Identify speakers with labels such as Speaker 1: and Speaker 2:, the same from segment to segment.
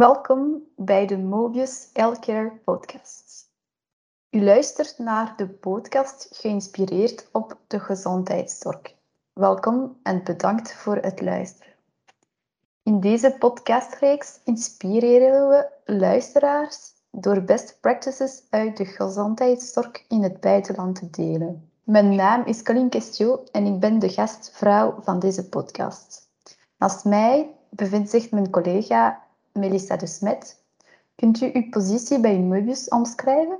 Speaker 1: Welkom bij de Mobius Healthcare podcast. U luistert naar de podcast geïnspireerd op de gezondheidszorg. Welkom en bedankt voor het luisteren. In deze podcastreeks inspireren we luisteraars door best practices uit de gezondheidszorg in het buitenland te delen. Mijn naam is Colin Questio en ik ben de gastvrouw van deze podcast. Naast mij bevindt zich mijn collega Melissa de Smet. Kunt u uw positie bij Möbius omschrijven?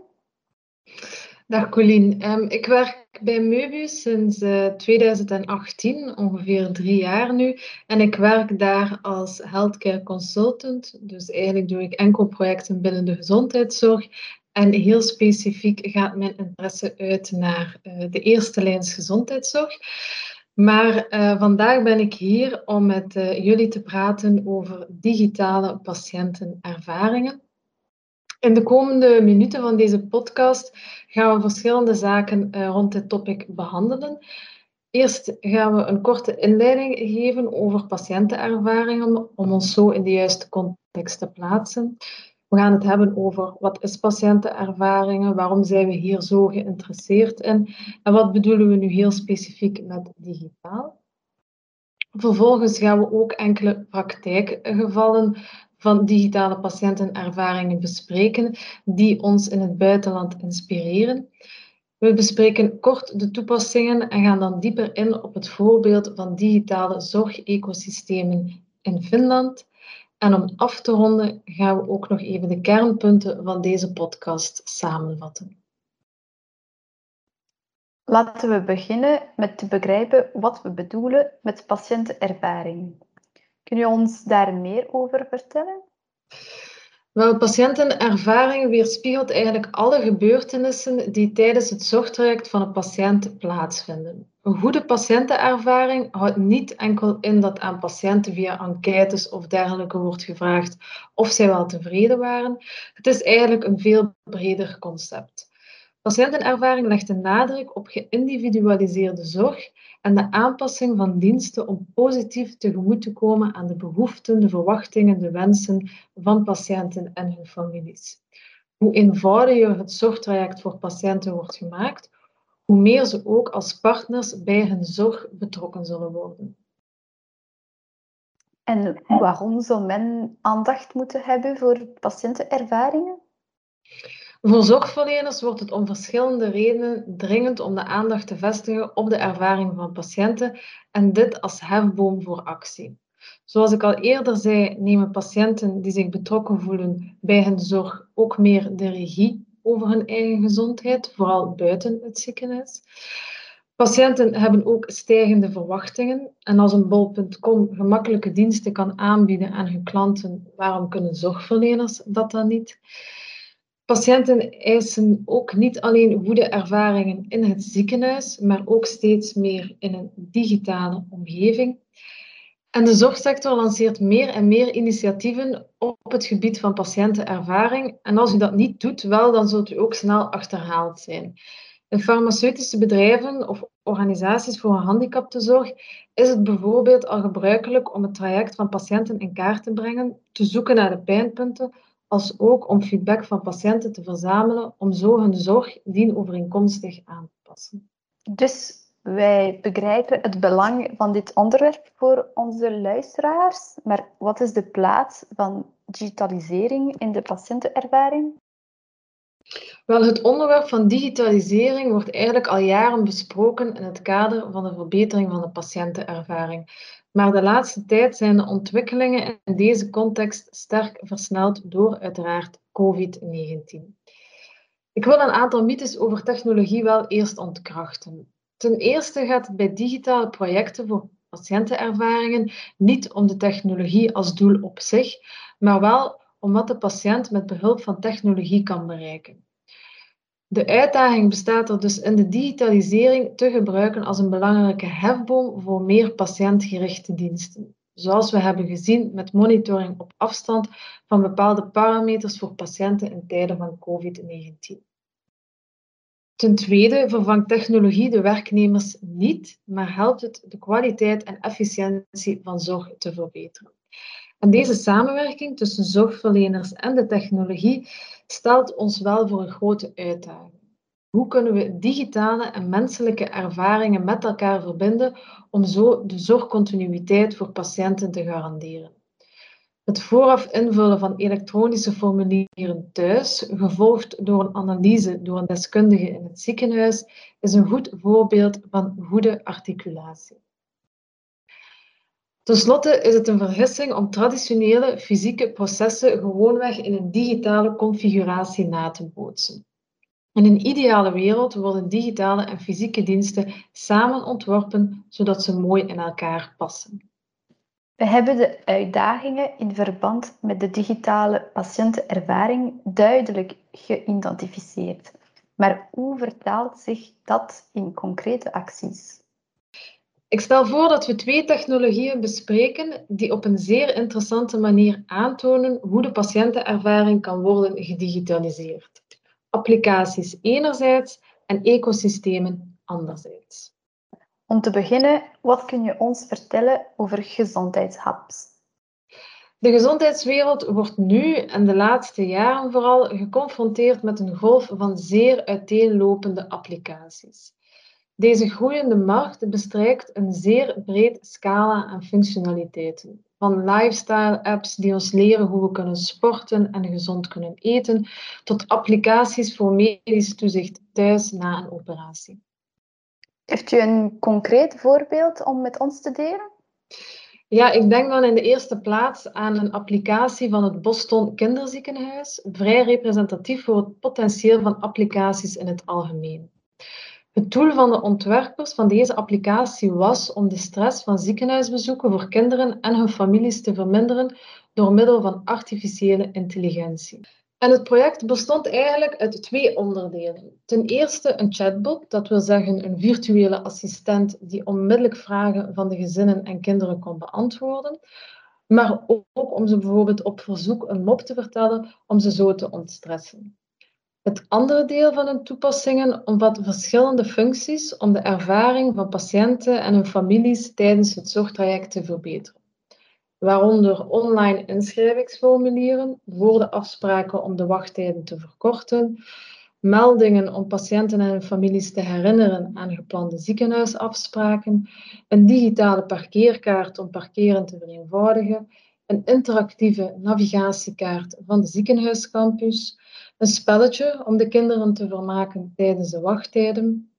Speaker 2: Dag Colleen. Um, ik werk bij Möbius sinds uh, eh, 2018, ongeveer drie jaar nu. En ik werk daar als healthcare consultant. Dus eigenlijk doe ik enkel projecten binnen de gezondheidszorg. En heel specifiek gaat mijn interesse uit naar uh, de eerste lijns gezondheidszorg. Maar uh, vandaag ben ik hier om met uh, jullie te praten over digitale patiëntenervaringen. In de komende minuten van deze podcast gaan we verschillende zaken uh, rond dit topic behandelen. Eerst gaan we een korte inleiding geven over patiëntenervaringen om ons zo in de juiste context te plaatsen. We gaan het hebben over wat is patiëntenervaringen, waarom zijn we hier zo geïnteresseerd in en wat bedoelen we nu heel specifiek met digitaal. Vervolgens gaan we ook enkele praktijkgevallen van digitale patiëntenervaringen bespreken die ons in het buitenland inspireren. We bespreken kort de toepassingen en gaan dan dieper in op het voorbeeld van digitale zorgecosystemen in Finland. En om af te ronden gaan we ook nog even de kernpunten van deze podcast samenvatten.
Speaker 1: Laten we beginnen met te begrijpen wat we bedoelen met patiëntenervaring. Kun je ons daar meer over vertellen?
Speaker 2: Wel, patiëntenervaring weerspiegelt eigenlijk alle gebeurtenissen die tijdens het zorgtraject van een patiënt plaatsvinden. Een goede patiëntenervaring houdt niet enkel in dat aan patiënten via enquêtes of dergelijke wordt gevraagd of zij wel tevreden waren. Het is eigenlijk een veel breder concept. Patiëntenervaring legt de nadruk op geïndividualiseerde zorg en de aanpassing van diensten om positief tegemoet te komen aan de behoeften, de verwachtingen, de wensen van patiënten en hun families. Hoe eenvoudiger het zorgtraject voor patiënten wordt gemaakt, hoe meer ze ook als partners bij hun zorg betrokken zullen worden.
Speaker 1: En waarom zou men aandacht moeten hebben voor patiëntenervaringen?
Speaker 2: Voor zorgverleners wordt het om verschillende redenen dringend om de aandacht te vestigen op de ervaring van patiënten en dit als hefboom voor actie. Zoals ik al eerder zei, nemen patiënten die zich betrokken voelen bij hun zorg ook meer de regie over hun eigen gezondheid, vooral buiten het ziekenhuis. Patiënten hebben ook stijgende verwachtingen en als een bol.com gemakkelijke diensten kan aanbieden aan hun klanten, waarom kunnen zorgverleners dat dan niet? Patiënten eisen ook niet alleen goede ervaringen in het ziekenhuis, maar ook steeds meer in een digitale omgeving. En de zorgsector lanceert meer en meer initiatieven op het gebied van patiëntenervaring. En als u dat niet doet, wel, dan zult u ook snel achterhaald zijn. In farmaceutische bedrijven of organisaties voor een handicaptenzorg is het bijvoorbeeld al gebruikelijk om het traject van patiënten in kaart te brengen, te zoeken naar de pijnpunten, als ook om feedback van patiënten te verzamelen om zo hun zorg dienovereenkomstig aan te passen.
Speaker 1: Dus wij begrijpen het belang van dit onderwerp voor onze luisteraars, maar wat is de plaats van digitalisering in de patiëntenervaring?
Speaker 2: Wel, het onderwerp van digitalisering wordt eigenlijk al jaren besproken in het kader van de verbetering van de patiëntenervaring. Maar de laatste tijd zijn de ontwikkelingen in deze context sterk versneld door uiteraard COVID-19. Ik wil een aantal mythes over technologie wel eerst ontkrachten. Ten eerste gaat het bij digitale projecten voor patiëntenervaringen niet om de technologie als doel op zich, maar wel om wat de patiënt met behulp van technologie kan bereiken. De uitdaging bestaat er dus in de digitalisering te gebruiken als een belangrijke hefboom voor meer patiëntgerichte diensten. Zoals we hebben gezien met monitoring op afstand van bepaalde parameters voor patiënten in tijden van COVID-19. Ten tweede vervangt technologie de werknemers niet, maar helpt het de kwaliteit en efficiëntie van zorg te verbeteren. En deze samenwerking tussen zorgverleners en de technologie stelt ons wel voor een grote uitdaging. Hoe kunnen we digitale en menselijke ervaringen met elkaar verbinden om zo de zorgcontinuïteit voor patiënten te garanderen? Het vooraf invullen van elektronische formulieren thuis, gevolgd door een analyse door een deskundige in het ziekenhuis, is een goed voorbeeld van goede articulatie. Ten slotte is het een vergissing om traditionele fysieke processen gewoonweg in een digitale configuratie na te bootsen. In een ideale wereld worden digitale en fysieke diensten samen ontworpen zodat ze mooi in elkaar passen.
Speaker 1: We hebben de uitdagingen in verband met de digitale patiëntenervaring duidelijk geïdentificeerd. Maar hoe vertaalt zich dat in concrete acties?
Speaker 2: Ik stel voor dat we twee technologieën bespreken die op een zeer interessante manier aantonen hoe de patiëntenervaring kan worden gedigitaliseerd. Applicaties enerzijds en ecosystemen anderzijds.
Speaker 1: Om te beginnen, wat kun je ons vertellen over gezondheidshubs?
Speaker 2: De gezondheidswereld wordt nu en de laatste jaren vooral geconfronteerd met een golf van zeer uiteenlopende applicaties. Deze groeiende markt bestrijkt een zeer breed scala aan functionaliteiten. Van lifestyle-apps die ons leren hoe we kunnen sporten en gezond kunnen eten, tot applicaties voor medisch toezicht thuis na een operatie.
Speaker 1: Heeft u een concreet voorbeeld om met ons te delen?
Speaker 2: Ja, ik denk dan in de eerste plaats aan een applicatie van het Boston Kinderziekenhuis, vrij representatief voor het potentieel van applicaties in het algemeen. Het doel van de ontwerpers van deze applicatie was om de stress van ziekenhuisbezoeken voor kinderen en hun families te verminderen door middel van artificiële intelligentie. En het project bestond eigenlijk uit twee onderdelen. Ten eerste een chatbot, dat wil zeggen een virtuele assistent die onmiddellijk vragen van de gezinnen en kinderen kon beantwoorden, maar ook om ze bijvoorbeeld op verzoek een mop te vertellen om ze zo te ontstressen. Het andere deel van de toepassingen omvat verschillende functies om de ervaring van patiënten en hun families tijdens het zorgtraject te verbeteren, waaronder online inschrijvingsformulieren, woordenafspraken om de wachttijden te verkorten, meldingen om patiënten en hun families te herinneren aan geplande ziekenhuisafspraken, een digitale parkeerkaart om parkeren te vereenvoudigen, een interactieve navigatiekaart van de ziekenhuiscampus, een spelletje om de kinderen te vermaken tijdens de wachttijden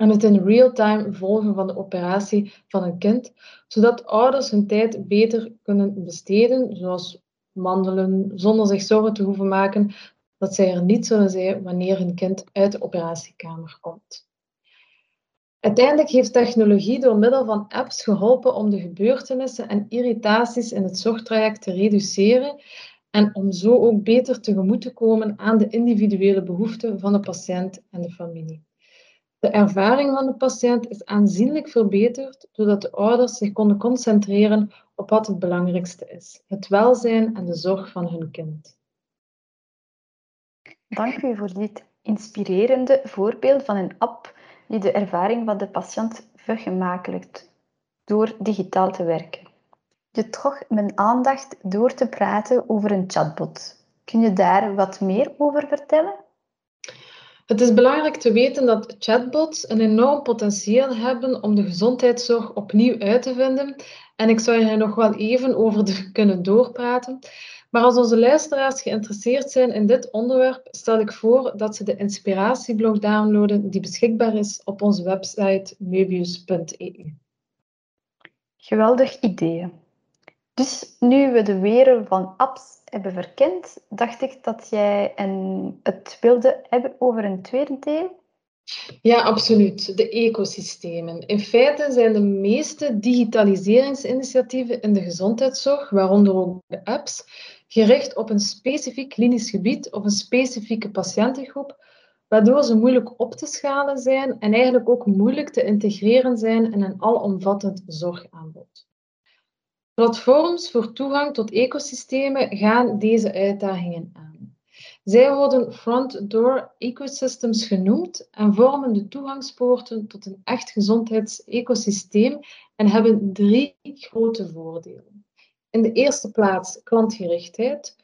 Speaker 2: en het in real-time volgen van de operatie van een kind, zodat ouders hun tijd beter kunnen besteden, zoals wandelen, zonder zich zorgen te hoeven maken dat zij er niet zullen zijn wanneer hun kind uit de operatiekamer komt. Uiteindelijk heeft technologie door middel van apps geholpen om de gebeurtenissen en irritaties in het zorgtraject te reduceren en om zo ook beter tegemoet te komen aan de individuele behoeften van de patiënt en de familie. De ervaring van de patiënt is aanzienlijk verbeterd doordat de ouders zich konden concentreren op wat het belangrijkste is: het welzijn en de zorg van hun kind.
Speaker 1: Dank u voor dit inspirerende voorbeeld van een app die de ervaring van de patiënt vergemakkelijkt door digitaal te werken. Je trok mijn aandacht door te praten over een chatbot. Kun je daar wat meer over vertellen?
Speaker 2: Het is belangrijk te weten dat chatbots een enorm potentieel hebben om de gezondheidszorg opnieuw uit te vinden. En ik zou hier nog wel even over kunnen doorpraten. Maar als onze luisteraars geïnteresseerd zijn in dit onderwerp, stel ik voor dat ze de inspiratieblog downloaden die beschikbaar is op onze website möbius.eu.
Speaker 1: Geweldig idee. Dus nu we de wereld van apps hebben verkend, dacht ik dat jij een, het wilde hebben over een tweede deel.
Speaker 2: Ja, absoluut. De ecosystemen. In feite zijn de meeste digitaliseringsinitiatieven in de gezondheidszorg, waaronder ook de apps, gericht op een specifiek klinisch gebied of een specifieke patiëntengroep, waardoor ze moeilijk op te schalen zijn en eigenlijk ook moeilijk te integreren zijn in een alomvattend zorgaanbod. Platforms voor toegang tot ecosystemen gaan deze uitdagingen aan. Zij worden front-door ecosystems genoemd en vormen de toegangspoorten tot een echt gezondheidsecosysteem en hebben drie grote voordelen. In de eerste plaats klantgerichtheid.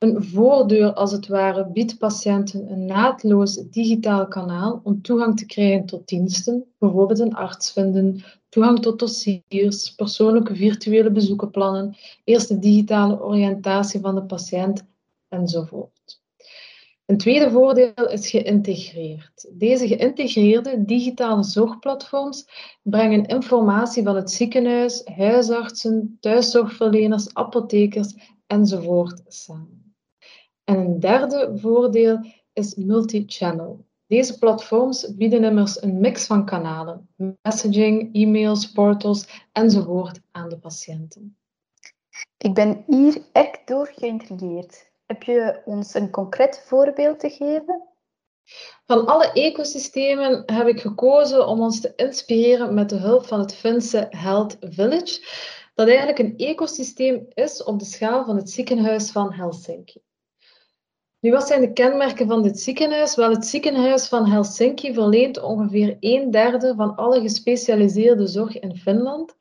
Speaker 2: Een voordeur, als het ware, biedt patiënten een naadloos digitaal kanaal om toegang te krijgen tot diensten, bijvoorbeeld een arts vinden, toegang tot dossiers, persoonlijke virtuele bezoekenplannen, eerste digitale oriëntatie van de patiënt enzovoort. Een tweede voordeel is geïntegreerd. Deze geïntegreerde digitale zorgplatforms brengen informatie van het ziekenhuis, huisartsen, thuiszorgverleners, apothekers enzovoort samen. En een derde voordeel is multi-channel. Deze platforms bieden immers een mix van kanalen, messaging, e-mails, portals enzovoort aan de patiënten.
Speaker 1: Ik ben hier echt door geïntrigeerd. Heb je ons een concreet voorbeeld te geven?
Speaker 2: Van alle ecosystemen heb ik gekozen om ons te inspireren met de hulp van het Finse Health Village, dat eigenlijk een ecosysteem is op de schaal van het ziekenhuis van Helsinki. Nu, wat zijn de kenmerken van dit ziekenhuis? Wel, het ziekenhuis van Helsinki verleent ongeveer een derde van alle gespecialiseerde zorg in Finland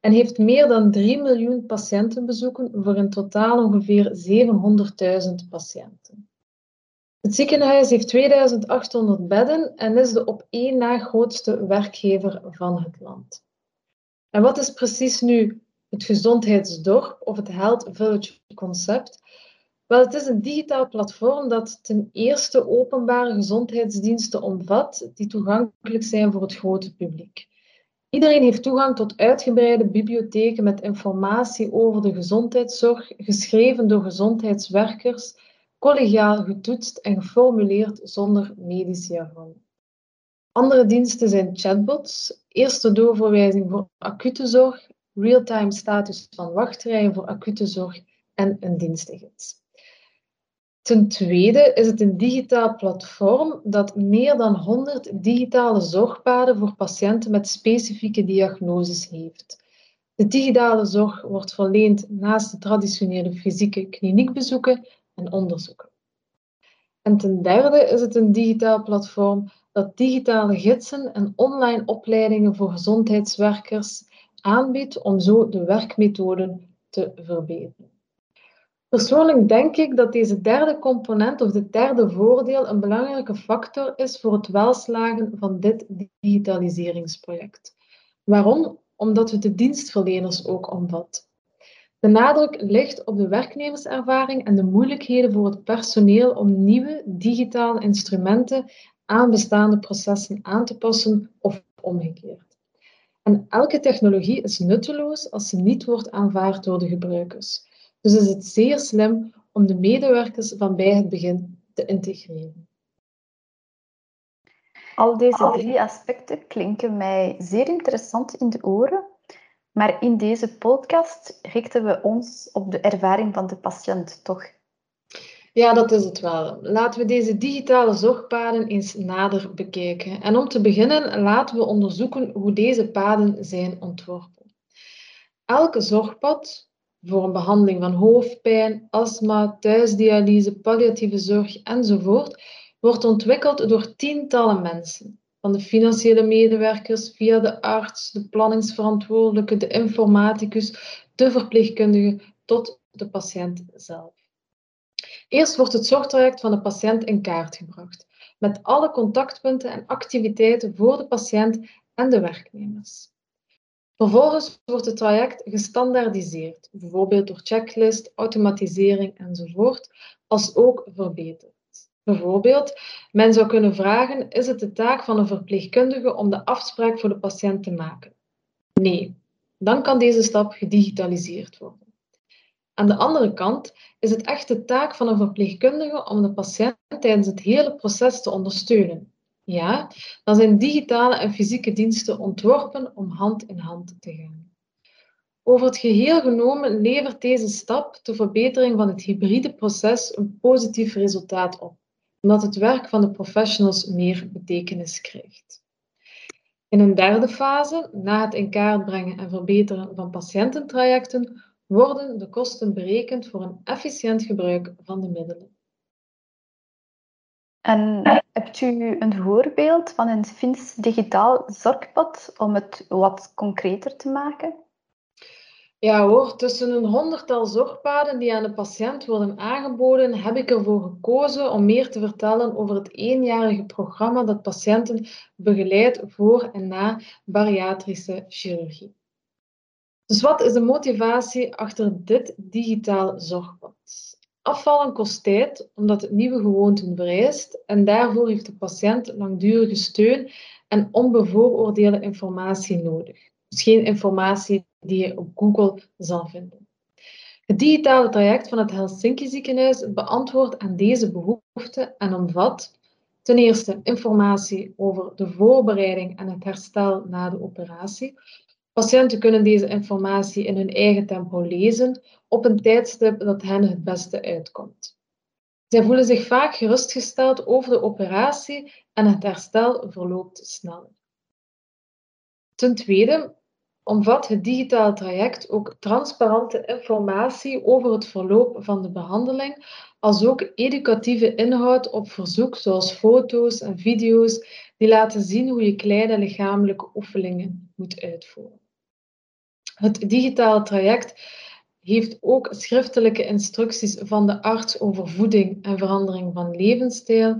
Speaker 2: en heeft meer dan 3 miljoen patiëntenbezoeken voor in totaal ongeveer 700.000 patiënten. Het ziekenhuis heeft 2800 bedden en is de op één na grootste werkgever van het land. En wat is precies nu het gezondheidsdorp of het Health Village concept? Wel, het is een digitaal platform dat ten eerste openbare gezondheidsdiensten omvat die toegankelijk zijn voor het grote publiek. Iedereen heeft toegang tot uitgebreide bibliotheken met informatie over de gezondheidszorg, geschreven door gezondheidswerkers, collegiaal getoetst en geformuleerd zonder medisch jargon. Andere diensten zijn chatbots, eerste doorverwijzing voor acute zorg, real-time status van wachtrijen voor acute zorg en een dienstengids. Ten tweede is het een digitaal platform dat meer dan 100 digitale zorgpaden voor patiënten met specifieke diagnoses heeft. De digitale zorg wordt verleend naast de traditionele fysieke kliniekbezoeken en onderzoeken. En ten derde is het een digitaal platform dat digitale gidsen en online opleidingen voor gezondheidswerkers aanbiedt om zo de werkmethoden te verbeteren. Persoonlijk denk ik dat deze derde component of dit derde voordeel een belangrijke factor is voor het welslagen van dit digitaliseringsproject. Waarom? Omdat het de dienstverleners ook omvat. De nadruk ligt op de werknemerservaring en de moeilijkheden voor het personeel om nieuwe digitale instrumenten aan bestaande processen aan te passen of omgekeerd. En elke technologie is nutteloos als ze niet wordt aanvaard door de gebruikers. Dus is het zeer slim om de medewerkers van bij het begin te integreren.
Speaker 1: Al deze drie aspecten klinken mij zeer interessant in de oren, maar in deze podcast richten we ons op de ervaring van de patiënt, toch?
Speaker 2: Ja, dat is het wel. Laten we deze digitale zorgpaden eens nader bekijken. En om te beginnen, laten we onderzoeken hoe deze paden zijn ontworpen. Elke zorgpad voor een behandeling van hoofdpijn, astma, thuisdialyse, palliatieve zorg enzovoort, wordt ontwikkeld door tientallen mensen. Van de financiële medewerkers via de arts, de planningsverantwoordelijke, de informaticus, de verpleegkundige tot de patiënt zelf. Eerst wordt het zorgtraject van de patiënt in kaart gebracht, met alle contactpunten en activiteiten voor de patiënt en de werknemers. Vervolgens wordt het traject gestandaardiseerd, bijvoorbeeld door checklist, automatisering enzovoort, als ook verbeterd. Bijvoorbeeld, men zou kunnen vragen, is het de taak van een verpleegkundige om de afspraak voor de patiënt te maken? Nee, dan kan deze stap gedigitaliseerd worden. Aan de andere kant is het echt de taak van een verpleegkundige om de patiënt tijdens het hele proces te ondersteunen, ja, dan zijn digitale en fysieke diensten ontworpen om hand in hand te gaan. Over het geheel genomen levert deze stap de verbetering van het hybride proces een positief resultaat op, omdat het werk van de professionals meer betekenis krijgt. In een derde fase, na het in kaart brengen en verbeteren van patiëntentrajecten, worden de kosten berekend voor een efficiënt gebruik van de middelen.
Speaker 1: En hebt u een voorbeeld van een Fins digitaal zorgpad om het wat concreter te maken?
Speaker 2: Ja hoor, tussen een honderdtal zorgpaden die aan de patiënt worden aangeboden, heb ik ervoor gekozen om meer te vertellen over het eenjarige programma dat patiënten begeleidt voor en na bariatrische chirurgie. Dus wat is de motivatie achter dit digitaal zorgpad? Afvallen kost tijd omdat het nieuwe gewoonten vereist en daarvoor heeft de patiënt langdurige steun en onbevooroordeelde informatie nodig. Dus geen informatie die je op Google zal vinden. Het digitale traject van het Helsinki ziekenhuis beantwoordt aan deze behoefte en omvat ten eerste informatie over de voorbereiding en het herstel na de operatie. Patiënten kunnen deze informatie in hun eigen tempo lezen op een tijdstip dat hen het beste uitkomt. Zij voelen zich vaak gerustgesteld over de operatie en het herstel verloopt sneller. Ten tweede omvat het digitale traject ook transparante informatie over het verloop van de behandeling, als ook educatieve inhoud op verzoek, zoals foto's en video's die laten zien hoe je kleine lichamelijke oefeningen moet uitvoeren. Het digitale traject heeft ook schriftelijke instructies van de arts over voeding en verandering van levensstijl,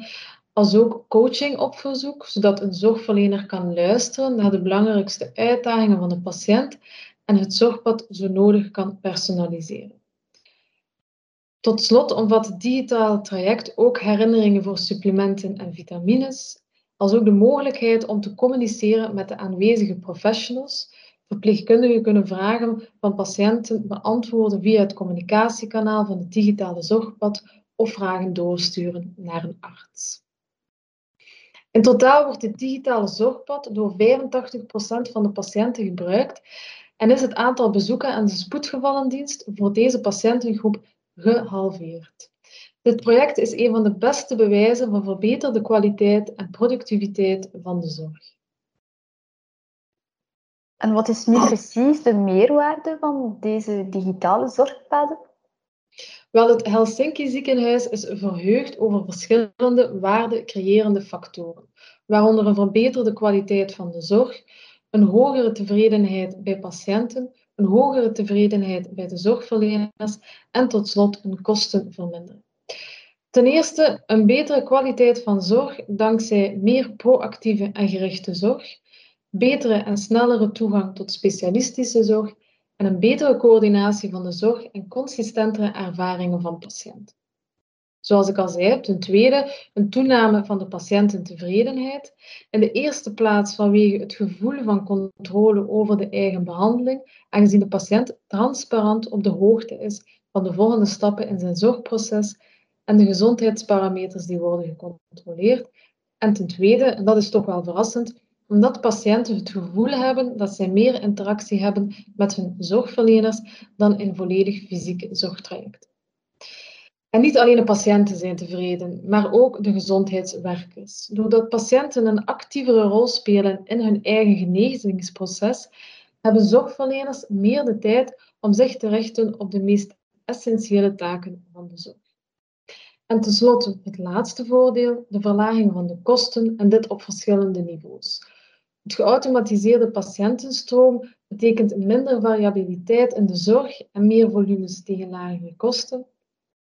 Speaker 2: als ook coaching op verzoek, zodat een zorgverlener kan luisteren naar de belangrijkste uitdagingen van de patiënt en het zorgpad zo nodig kan personaliseren. Tot slot omvat het digitale traject ook herinneringen voor supplementen en vitamines, als ook de mogelijkheid om te communiceren met de aanwezige professionals. Verpleegkundigen kunnen vragen van patiënten beantwoorden via het communicatiekanaal van het digitale zorgpad of vragen doorsturen naar een arts. In totaal wordt dit digitale zorgpad door 85% van de patiënten gebruikt en is het aantal bezoeken aan de spoedgevallendienst voor deze patiëntengroep gehalveerd. Dit project is een van de beste bewijzen van verbeterde kwaliteit en productiviteit van de zorg.
Speaker 1: En wat is nu precies de meerwaarde van deze digitale zorgpaden?
Speaker 2: Wel, het Helsinki ziekenhuis is verheugd over verschillende waardecreërende factoren, waaronder een verbeterde kwaliteit van de zorg, een hogere tevredenheid bij patiënten, een hogere tevredenheid bij de zorgverleners en tot slot een kostenvermindering. Ten eerste een betere kwaliteit van zorg dankzij meer proactieve en gerichte zorg, betere en snellere toegang tot specialistische zorg en een betere coördinatie van de zorg en consistentere ervaringen van patiënten. Zoals ik al zei, ten tweede een toename van de patiëntentevredenheid. In de eerste plaats vanwege het gevoel van controle over de eigen behandeling, aangezien de patiënt transparant op de hoogte is van de volgende stappen in zijn zorgproces en de gezondheidsparameters die worden gecontroleerd. En ten tweede, en dat is toch wel verrassend, omdat patiënten het gevoel hebben dat zij meer interactie hebben met hun zorgverleners dan in volledig fysiek zorgtraject. En niet alleen de patiënten zijn tevreden, maar ook de gezondheidswerkers. Doordat patiënten een actievere rol spelen in hun eigen genezingsproces, hebben zorgverleners meer de tijd om zich te richten op de meest essentiële taken van de zorg. En tenslotte het laatste voordeel, de verlaging van de kosten en dit op verschillende niveaus. Het geautomatiseerde patiëntenstroom betekent minder variabiliteit in de zorg en meer volumes tegen lagere kosten.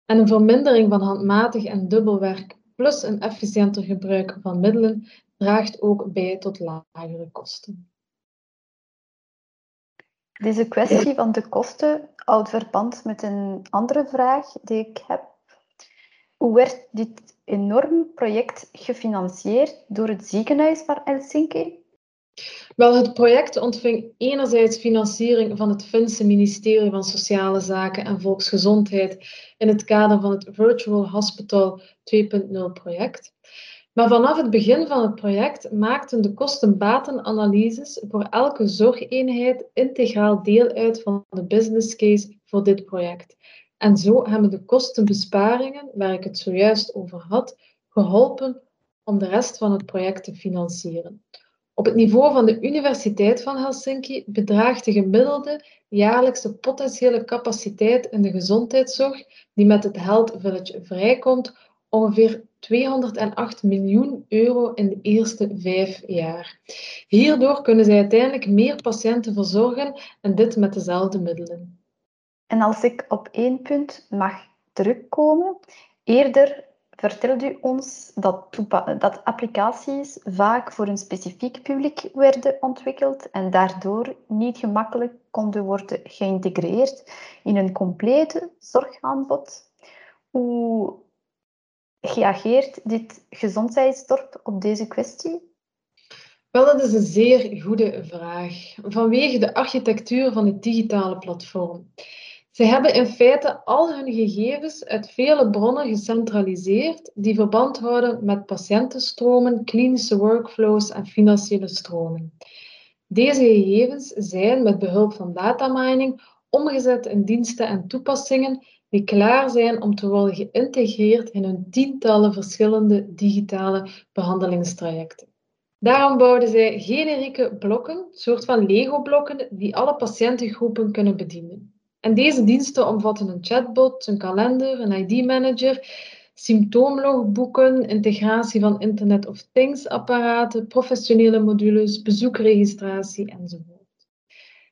Speaker 2: En een vermindering van handmatig en dubbelwerk plus een efficiënter gebruik van middelen draagt ook bij tot lagere kosten.
Speaker 1: Deze kwestie van de kosten houdt verband met een andere vraag die ik heb. Hoe werd dit enorm project gefinancierd door het ziekenhuis van Helsinki?
Speaker 2: Wel, het project ontving enerzijds financiering van het Finse ministerie van Sociale Zaken en Volksgezondheid in het kader van het Virtual Hospital 2.0 project. Maar vanaf het begin van het project maakten de kosten-batenanalyses voor elke zorgeenheid integraal deel uit van de business case voor dit project. En zo hebben de kostenbesparingen, waar ik het zojuist over had, geholpen om de rest van het project te financieren. Op het niveau van de Universiteit van Helsinki bedraagt de gemiddelde jaarlijkse potentiële capaciteit in de gezondheidszorg die met het Health Village vrijkomt ongeveer 208 miljoen euro in de eerste vijf jaar. Hierdoor kunnen zij uiteindelijk meer patiënten verzorgen en dit met dezelfde middelen.
Speaker 1: En als ik op één punt mag terugkomen, eerder vertelde u ons dat, dat applicaties vaak voor een specifiek publiek werden ontwikkeld en daardoor niet gemakkelijk konden worden geïntegreerd in een complete zorgaanbod. Hoe reageert dit gezondheidsdorp op deze kwestie?
Speaker 2: Wel, dat is een zeer goede vraag. Vanwege de architectuur van het digitale platform. Ze hebben in feite al hun gegevens uit vele bronnen gecentraliseerd die verband houden met patiëntenstromen, klinische workflows en financiële stromen. Deze gegevens zijn met behulp van datamining omgezet in diensten en toepassingen die klaar zijn om te worden geïntegreerd in hun tientallen verschillende digitale behandelingstrajecten. Daarom bouwden zij generieke blokken, soort van Lego-blokken, die alle patiëntengroepen kunnen bedienen. En deze diensten omvatten een chatbot, een kalender, een ID-manager, symptoomlogboeken, integratie van Internet of Things-apparaten, professionele modules, bezoekregistratie enzovoort.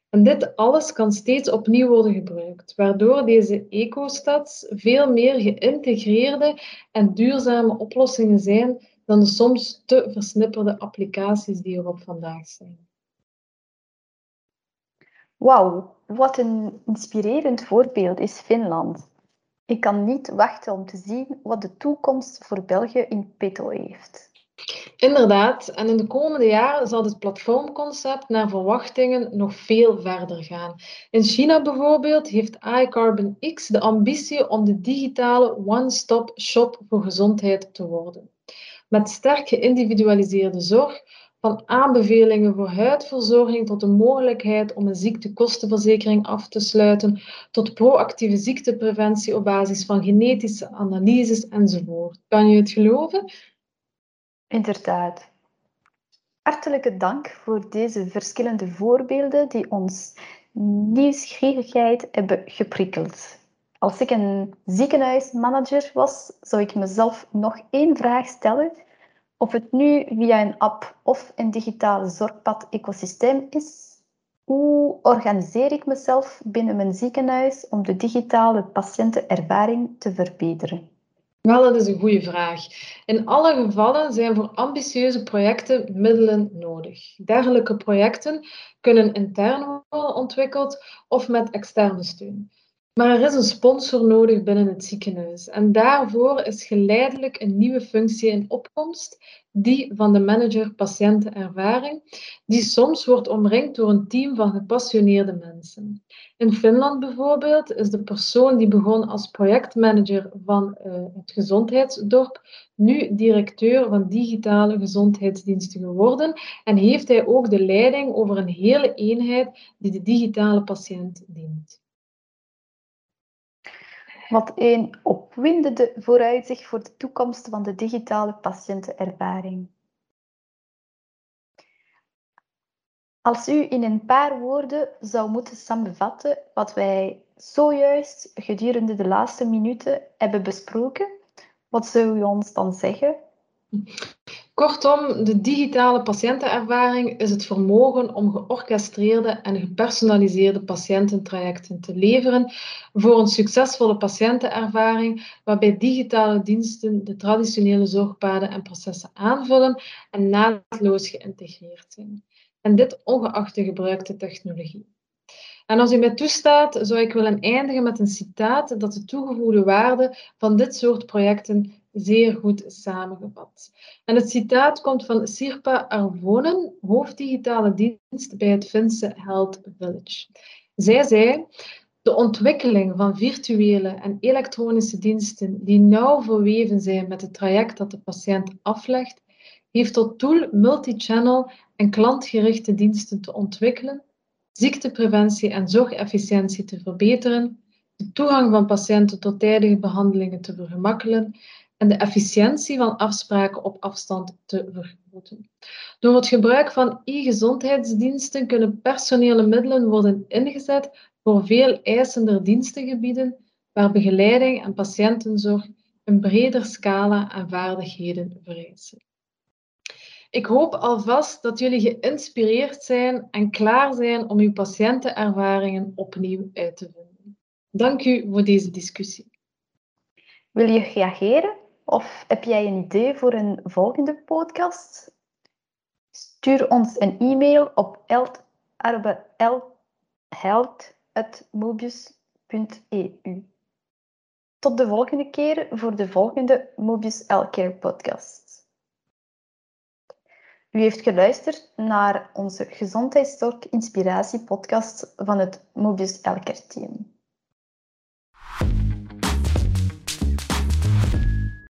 Speaker 2: En dit alles kan steeds opnieuw worden gebruikt, waardoor deze ecostads veel meer geïntegreerde en duurzame oplossingen zijn dan de soms te versnipperde applicaties die er op vandaag zijn.
Speaker 1: Wauw, wat een inspirerend voorbeeld is Finland. Ik kan niet wachten om te zien wat de toekomst voor België in petto heeft.
Speaker 2: Inderdaad, en in de komende jaren zal het platformconcept naar verwachtingen nog veel verder gaan. In China bijvoorbeeld heeft iCarbon X de ambitie om de digitale one-stop shop voor gezondheid te worden. Met sterk geïndividualiseerde zorg, van aanbevelingen voor huidverzorging tot de mogelijkheid om een ziektekostenverzekering af te sluiten, tot proactieve ziektepreventie op basis van genetische analyses enzovoort. Kan je het geloven?
Speaker 1: Inderdaad. Hartelijke dank voor deze verschillende voorbeelden die ons nieuwsgierigheid hebben geprikkeld. Als ik een ziekenhuismanager was, zou ik mezelf nog één vraag stellen of het nu via een app of een digitale zorgpad-ecosysteem is, hoe organiseer ik mezelf binnen mijn ziekenhuis om de digitale patiëntenervaring te verbeteren?
Speaker 2: Wel, dat is een goede vraag. In alle gevallen zijn voor ambitieuze projecten middelen nodig. Dergelijke projecten kunnen intern worden ontwikkeld of met externe steun. Maar er is een sponsor nodig binnen het ziekenhuis. En daarvoor is geleidelijk een nieuwe functie in opkomst, die van de manager patiëntenervaring, die soms wordt omringd door een team van gepassioneerde mensen. In Finland bijvoorbeeld is de persoon die begon als projectmanager van uh, het gezondheidsdorp nu directeur van digitale gezondheidsdiensten geworden en heeft hij ook de leiding over een hele eenheid die de digitale patiënt dient.
Speaker 1: Wat een opwindende vooruitzicht voor de toekomst van de digitale patiëntenervaring. Als u in een paar woorden zou moeten samenvatten wat wij zojuist gedurende de laatste minuten hebben besproken, wat zou u ons dan zeggen?
Speaker 2: Kortom, de digitale patiëntenervaring is het vermogen om georchestreerde en gepersonaliseerde patiëntentrajecten te leveren voor een succesvolle patiëntenervaring waarbij digitale diensten de traditionele zorgpaden en processen aanvullen en naadloos geïntegreerd zijn. En dit ongeacht de gebruikte technologie. En als u mij toestaat, zou ik willen eindigen met een citaat dat de toegevoegde waarde van dit soort projecten zeer goed samengevat. En het citaat komt van Sirpa Arvonen, hoofddigitale dienst bij het Finse Health Village. Zij zei, de ontwikkeling van virtuele en elektronische diensten die nauw verweven zijn met het traject dat de patiënt aflegt, heeft tot doel multichannel en klantgerichte diensten te ontwikkelen, ziektepreventie en zorgefficiëntie te verbeteren, de toegang van patiënten tot tijdige behandelingen te vergemakkelijken en de efficiëntie van afspraken op afstand te vergroten. Door het gebruik van e-gezondheidsdiensten kunnen personele middelen worden ingezet voor veel eisender dienstengebieden waar begeleiding en patiëntenzorg een breder scala aan vaardigheden vereisen. Ik hoop alvast dat jullie geïnspireerd zijn en klaar zijn om uw patiëntenervaringen opnieuw uit te vinden. Dank u voor deze discussie.
Speaker 1: Wil je reageren of heb jij een idee voor een volgende podcast? Stuur ons een e-mail op health.mobius.eu. Tot de volgende keer voor de volgende Mobius Healthcare podcast. U heeft geluisterd naar onze Gezondheidszorg Inspiratie podcast van het Mobius Healthcare team.